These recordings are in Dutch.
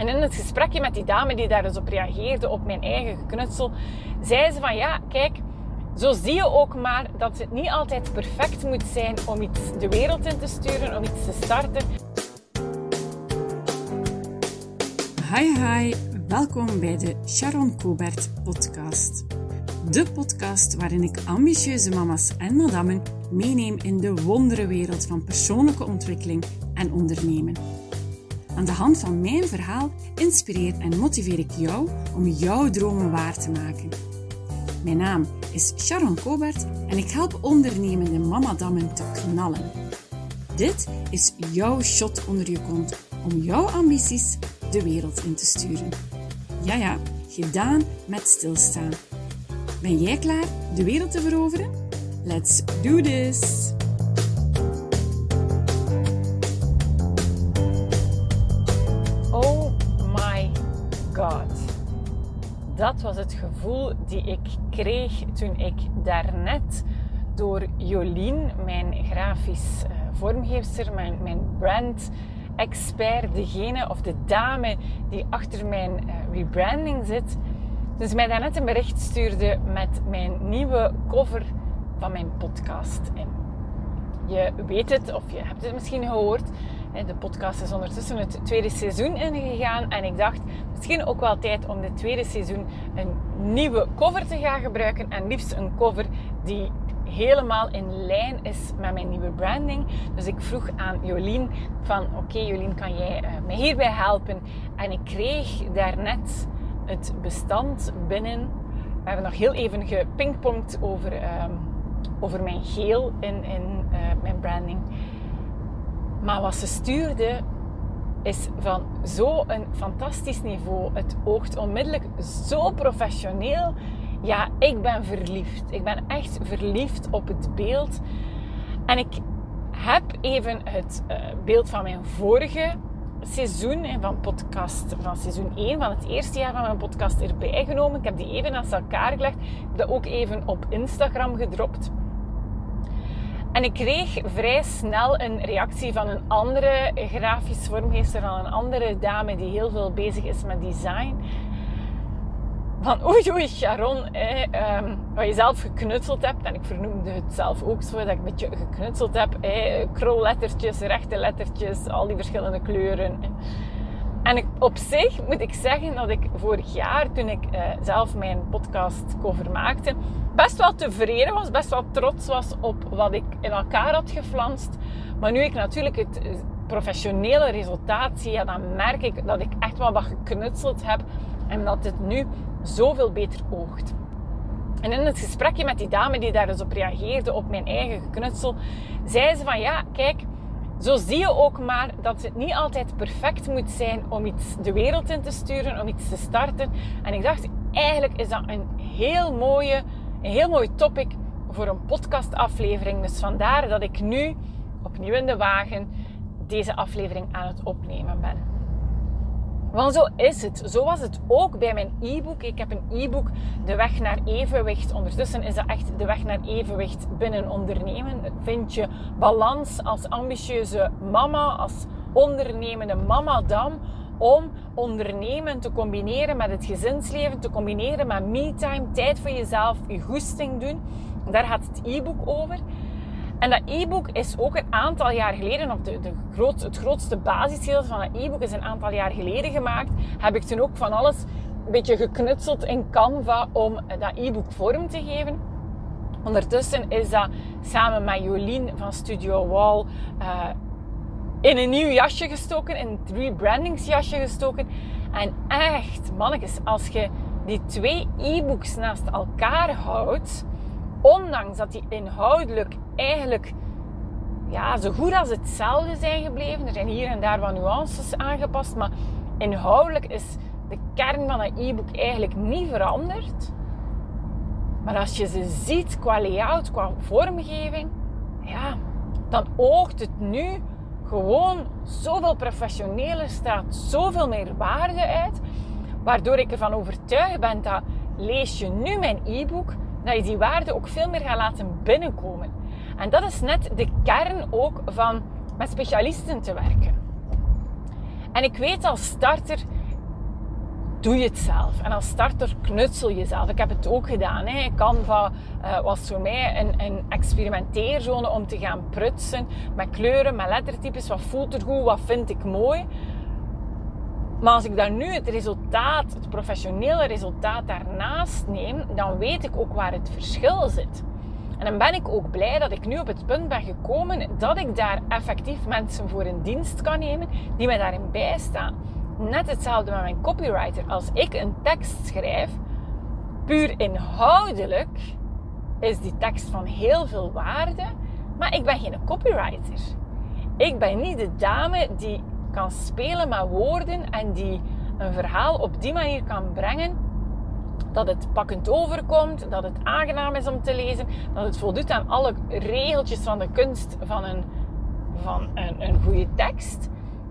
En in het gesprekje met die dame die daar dus op reageerde, op mijn eigen geknutsel, zei ze van ja, kijk, zo zie je ook maar dat het niet altijd perfect moet zijn om iets de wereld in te sturen, om iets te starten. Hi hi, welkom bij de Sharon Cobert podcast. De podcast waarin ik ambitieuze mama's en madammen meeneem in de wonderenwereld van persoonlijke ontwikkeling en ondernemen. Aan de hand van mijn verhaal inspireer en motiveer ik jou om jouw dromen waar te maken. Mijn naam is Sharon Kobert en ik help ondernemende mamadammen te knallen. Dit is jouw shot onder je kont om jouw ambities de wereld in te sturen. Ja ja, gedaan met stilstaan. Ben jij klaar de wereld te veroveren? Let's do this! Dat was het gevoel die ik kreeg toen ik daarnet door Jolien, mijn grafisch uh, vormgeefster, mijn, mijn brand expert, degene of de dame die achter mijn uh, rebranding zit, dus mij daarnet een bericht stuurde met mijn nieuwe cover van mijn podcast. En je weet het, of je hebt het misschien gehoord. De podcast is ondertussen het tweede seizoen ingegaan. En ik dacht, misschien ook wel tijd om dit tweede seizoen een nieuwe cover te gaan gebruiken. En liefst een cover die helemaal in lijn is met mijn nieuwe branding. Dus ik vroeg aan Jolien van, oké Jolien, kan jij uh, mij hierbij helpen? En ik kreeg daarnet het bestand binnen. We hebben nog heel even gepingpongd over, um, over mijn geel in, in uh, mijn branding. Maar wat ze stuurde is van zo'n fantastisch niveau. Het oogt onmiddellijk zo professioneel. Ja, ik ben verliefd. Ik ben echt verliefd op het beeld. En ik heb even het uh, beeld van mijn vorige seizoen van podcast, van seizoen 1, van het eerste jaar van mijn podcast erbij genomen. Ik heb die even naast elkaar gelegd. Ik heb dat ook even op Instagram gedropt. En ik kreeg vrij snel een reactie van een andere grafisch vormgever, van een andere dame die heel veel bezig is met design. Van oei oei Sharon, eh, wat je zelf geknutseld hebt. En ik vernoemde het zelf ook zo, dat ik een beetje geknutseld heb. Eh, krollettertjes, rechte lettertjes, al die verschillende kleuren. En ik, op zich moet ik zeggen dat ik vorig jaar, toen ik eh, zelf mijn podcast cover maakte, best wel tevreden was, best wel trots was op wat ik in elkaar had geflanst. Maar nu ik natuurlijk het professionele resultaat zie, ja, dan merk ik dat ik echt wel wat geknutseld heb en dat het nu zoveel beter oogt. En in het gesprekje met die dame die daar dus op reageerde, op mijn eigen geknutsel, zei ze van ja, kijk, zo zie je ook maar dat het niet altijd perfect moet zijn om iets de wereld in te sturen, om iets te starten. En ik dacht, eigenlijk is dat een heel, mooie, een heel mooi topic voor een podcastaflevering. Dus vandaar dat ik nu opnieuw in de wagen deze aflevering aan het opnemen ben. Want zo is het. Zo was het ook bij mijn e-book. Ik heb een e-book, De Weg naar Evenwicht. Ondertussen is dat echt de weg naar evenwicht binnen ondernemen. Vind je balans als ambitieuze mama, als ondernemende mama-dam om ondernemen te combineren met het gezinsleven, te combineren met me-time, tijd voor jezelf, je goesting doen. Daar gaat het e-book over. En dat e-book is ook een aantal jaar geleden, of de, de groot, het grootste basisdeel van dat e-book is een aantal jaar geleden gemaakt. Heb ik toen ook van alles een beetje geknutseld in Canva om dat e-book vorm te geven. Ondertussen is dat samen met Jolien van Studio Wall uh, in een nieuw jasje gestoken, in een rebrandingsjasje gestoken. En echt, mannetjes, als je die twee e-books naast elkaar houdt, ondanks dat die inhoudelijk eigenlijk ja, zo goed als hetzelfde zijn gebleven. Er zijn hier en daar wat nuances aangepast, maar inhoudelijk is de kern van het e-book eigenlijk niet veranderd. Maar als je ze ziet qua layout, qua vormgeving, ja, dan oogt het nu gewoon zoveel professioneler, staat zoveel meer waarde uit. Waardoor ik ervan overtuigd ben dat lees je nu mijn e-book, dat je die waarde ook veel meer gaat laten binnenkomen. En dat is net de kern ook van met specialisten te werken. En ik weet als starter doe je het zelf. En als starter knutsel jezelf. Ik heb het ook gedaan. Hè. Canva uh, was voor mij een, een, experimenteerzone om te gaan prutsen met kleuren, met lettertypes. Wat voelt er goed, wat vind ik mooi. Maar als ik dan nu het resultaat, het professionele resultaat daarnaast neem, dan weet ik ook waar het verschil zit. En dan ben ik ook blij dat ik nu op het punt ben gekomen dat ik daar effectief mensen voor in dienst kan nemen die mij daarin bijstaan. Net hetzelfde met mijn copywriter. Als ik een tekst schrijf, puur inhoudelijk is die tekst van heel veel waarde, maar ik ben geen copywriter. Ik ben niet de dame die kan spelen met woorden en die een verhaal op die manier kan brengen dat het pakkend overkomt, dat het aangenaam is om te lezen, dat het voldoet aan alle regeltjes van de kunst van een, van een, een goede tekst.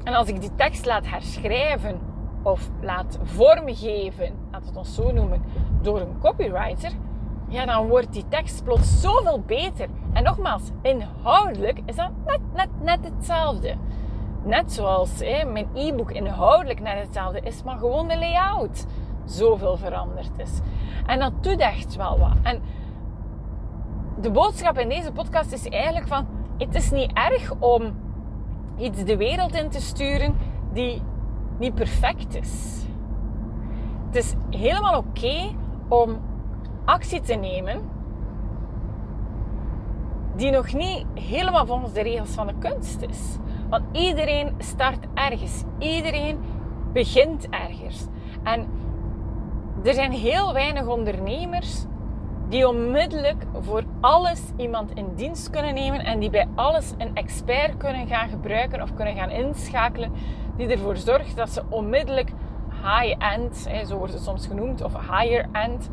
En als ik die tekst laat herschrijven of laat vormgeven, we het ons zo noemen, door een copywriter, ja, dan wordt die tekst plots zoveel beter. En nogmaals, inhoudelijk is dat net, net, net hetzelfde. Net zoals mijn e-book inhoudelijk net hetzelfde is, maar gewoon de layout zoveel veranderd is. En dat doet echt wel wat. En de boodschap in deze podcast is eigenlijk van: het is niet erg om iets de wereld in te sturen die niet perfect is. Het is helemaal oké om actie te nemen die nog niet helemaal volgens de regels van de kunst is. Want iedereen start ergens. Iedereen begint ergens. En er zijn heel weinig ondernemers die onmiddellijk voor alles iemand in dienst kunnen nemen en die bij alles een expert kunnen gaan gebruiken of kunnen gaan inschakelen, die ervoor zorgt dat ze onmiddellijk high-end, zo wordt het soms genoemd, of higher-end,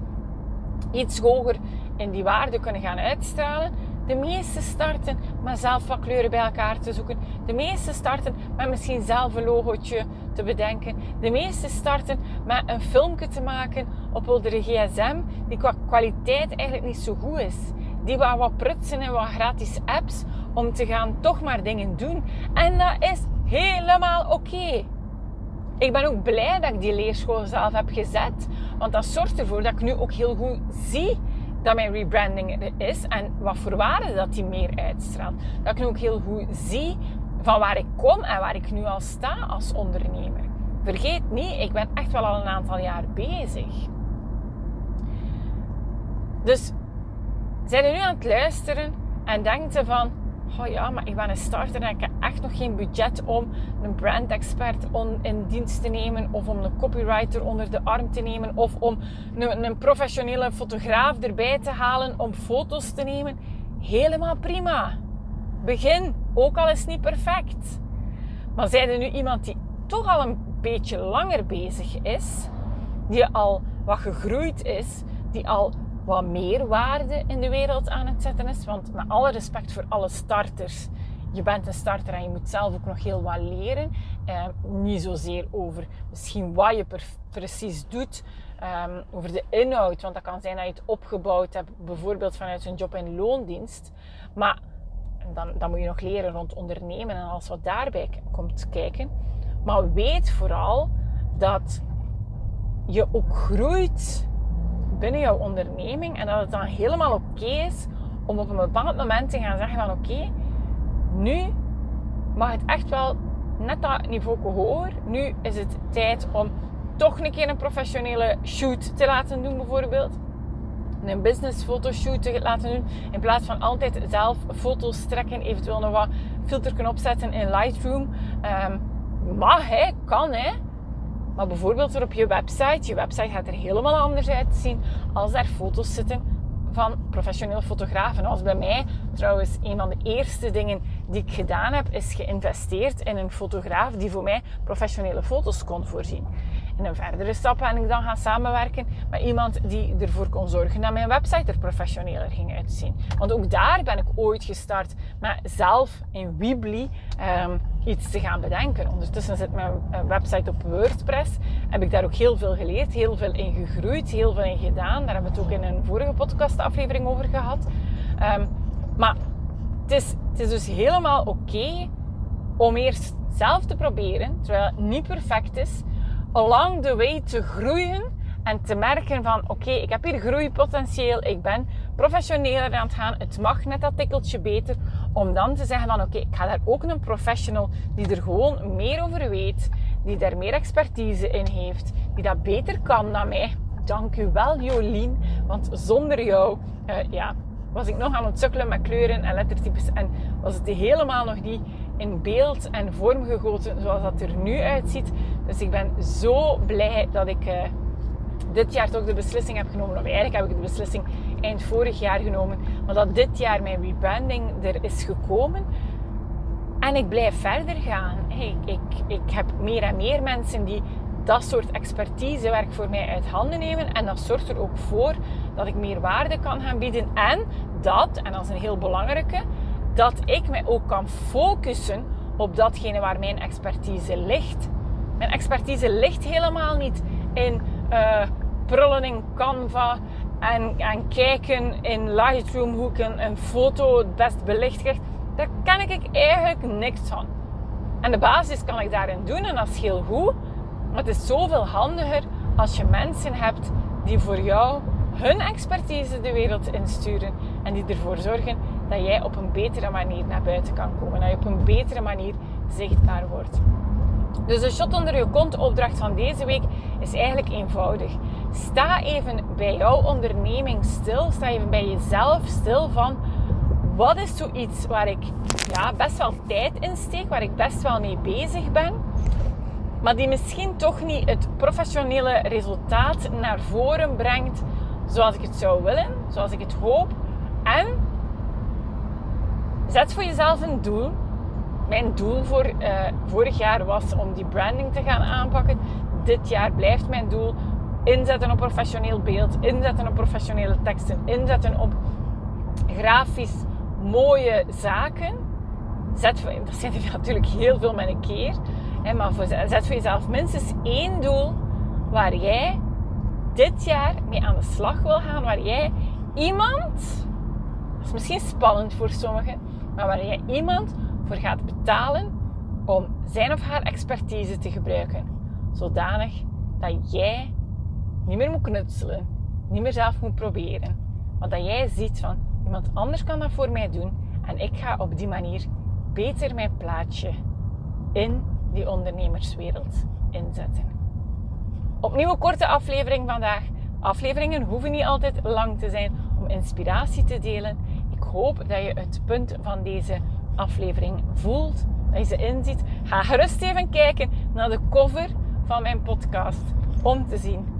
iets hoger in die waarde kunnen gaan uitstralen. De meeste starten met zelf wat kleuren bij elkaar te zoeken. De meeste starten met misschien zelf een logootje te bedenken. De meeste starten met een filmpje te maken op de gsm die qua kwaliteit eigenlijk niet zo goed is. Die wat, wat prutsen en wat gratis apps om te gaan toch maar dingen doen. En dat is helemaal oké. Ik ben ook blij dat ik die leerschool zelf heb gezet. Want dat zorgt ervoor dat ik nu ook heel goed zie dat mijn rebranding is en wat voor waarde dat die meer uitstraalt. Dat ik ook heel goed zie van waar ik kom en waar ik nu al sta als ondernemer. Vergeet niet, ik ben echt wel al een aantal jaar bezig. Dus zijn er nu aan het luisteren en denkt ze van oh ja, maar ik ben een starter en ik heb echt nog geen budget om een brand expert in dienst te nemen of om een copywriter onder de arm te nemen of om een, een professionele fotograaf erbij te halen om foto's te nemen. Helemaal prima. Begin, ook al is het niet perfect. Maar zijn er nu iemand die toch al een beetje langer bezig is, die al wat gegroeid is, die al wat meer waarde in de wereld aan het zetten is. Want met alle respect voor alle starters, je bent een starter en je moet zelf ook nog heel wat leren. Eh, niet zozeer over misschien wat je precies doet, ehm, over de inhoud. Want dat kan zijn dat je het opgebouwd hebt, bijvoorbeeld vanuit een job in loondienst. Maar dan, dan moet je nog leren rond ondernemen en alles wat daarbij komt kijken. Maar weet vooral dat je ook groeit binnen jouw onderneming en dat het dan helemaal oké is om op een bepaald moment te gaan zeggen van oké, nu mag het echt wel net dat niveau hoger. Nu is het tijd om toch een keer een professionele shoot te laten doen bijvoorbeeld. Een business fotoshoot te laten doen. In plaats van altijd zelf foto's trekken, eventueel nog wat filter kunnen opzetten in Lightroom. Um, mag hè, kan hè. Maar bijvoorbeeld op je website, je website gaat er helemaal anders uitzien als daar foto's zitten van professionele fotografen. Als bij mij trouwens een van de eerste dingen die ik gedaan heb, is geïnvesteerd in een fotograaf die voor mij professionele foto's kon voorzien in een verdere stap ben ik dan gaan samenwerken met iemand die ervoor kon zorgen dat mijn website er professioneler ging uitzien. Want ook daar ben ik ooit gestart met zelf in Weebly um, iets te gaan bedenken. Ondertussen zit mijn eh, website op WordPress. Heb ik daar ook heel veel geleerd, heel veel in gegroeid, heel veel in gedaan. Daar hebben we het ook in een vorige podcastaflevering over gehad. Um, maar het is, het is dus helemaal oké om eerst zelf te proberen, terwijl het niet perfect is along the way te groeien en te merken van oké, ik heb hier groeipotentieel, ik ben professioneler aan het gaan, het mag net dat tikkeltje beter, om dan te zeggen van oké, ik ga daar ook een professional die er gewoon meer over weet, die daar meer expertise in heeft, die dat beter kan dan mij. Dank u wel Jolien, want zonder jou uh, ja, was ik nog aan het sukkelen met kleuren en lettertypes en was het helemaal nog niet in beeld en vorm gegoten zoals dat er nu uitziet. Dus ik ben zo blij dat ik uh, dit jaar toch de beslissing heb genomen. Of eigenlijk heb ik de beslissing eind vorig jaar genomen. Maar dat dit jaar mijn rebranding er is gekomen. En ik blijf verder gaan. Ik, ik, ik heb meer en meer mensen die dat soort expertisewerk voor mij uit handen nemen. En dat zorgt er ook voor dat ik meer waarde kan gaan bieden. En dat, en dat is een heel belangrijke, dat ik mij ook kan focussen op datgene waar mijn expertise ligt. Mijn expertise ligt helemaal niet in uh, prullen in Canva en, en kijken in Lightroom hoe ik een, foto het best belicht krijg. Daar ken ik eigenlijk niks van. En de basis kan ik daarin doen en dat is heel goed. Maar het is zoveel handiger als je mensen hebt die voor jou hun expertise de wereld insturen en die ervoor zorgen dat jij op een betere manier naar buiten kan komen. Dat je op een betere manier zichtbaar wordt. Dus de shot onder je kont opdracht van deze week is eigenlijk eenvoudig. Sta even bij jouw onderneming stil. Sta even bij jezelf stil van wat is zoiets waar ik ja, best wel tijd in steek, waar ik best wel mee bezig ben, maar die misschien toch niet het professionele resultaat naar voren brengt zoals ik het zou willen, zoals ik het hoop. En zet voor jezelf een doel. Mijn doel voor uh, vorig jaar was om die branding te gaan aanpakken. Dit jaar blijft mijn doel inzetten op professioneel beeld, inzetten op professionele teksten, inzetten op grafisch mooie zaken. Zet dat zijn er natuurlijk heel veel met een keer. Hè, maar voor, zet voor jezelf minstens één doel waar jij dit jaar mee aan de slag wil gaan. Waar jij iemand, dat is misschien spannend voor sommigen, maar waar jij iemand voor gaat betalen om zijn of haar expertise te gebruiken. Zodanig dat jij niet meer moet knutselen, niet meer zelf moet proberen. Maar dat jij ziet van iemand anders kan dat voor mij doen en ik ga op die manier beter mijn plaatje in die ondernemerswereld inzetten. Opnieuw een korte aflevering vandaag. Afleveringen hoeven niet altijd lang te zijn om inspiratie te delen. Ik hoop dat je het punt van deze aflevering voelt, dat je ze inziet. Ga gerust even kijken naar de cover van mijn podcast om te zien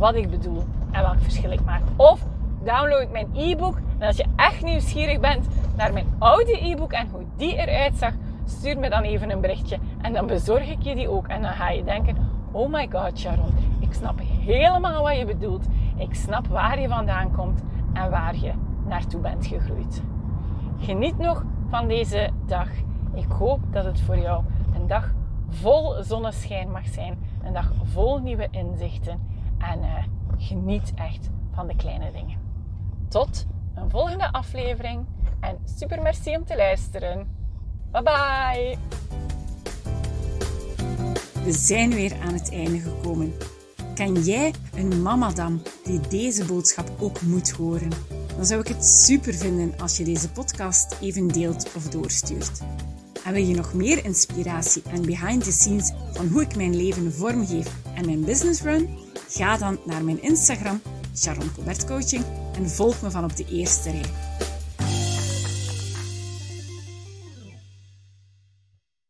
wat ik bedoel en welk verschil ik maak. Of download mijn e-book. En als je echt nieuwsgierig bent naar mijn oude e-book en hoe die eruit zag, stuur me dan even een berichtje en dan bezorg ik je die ook. En dan ga je denken: oh my god, Sharon, ik snap helemaal wat je bedoelt. Ik snap waar je vandaan komt en waar je naartoe bent gegroeid. Geniet nog van deze dag. Ik hoop dat het voor jou een dag vol zonneschijn mag zijn. Een dag vol nieuwe inzichten. En uh, geniet echt van de kleine dingen. Tot een volgende aflevering. En super merci om te luisteren. Bye bye. We zijn weer aan het einde gekomen. Ken jij een mamadam die deze boodschap ook moet horen? Dan zou ik het super vinden als je deze podcast even deelt of doorstuurt. En wil je nog meer inspiratie en behind the scenes van hoe ik mijn leven vormgeef en mijn business run? Ga dan naar mijn Instagram, Sharon Coaching, en volg me van op de eerste rij.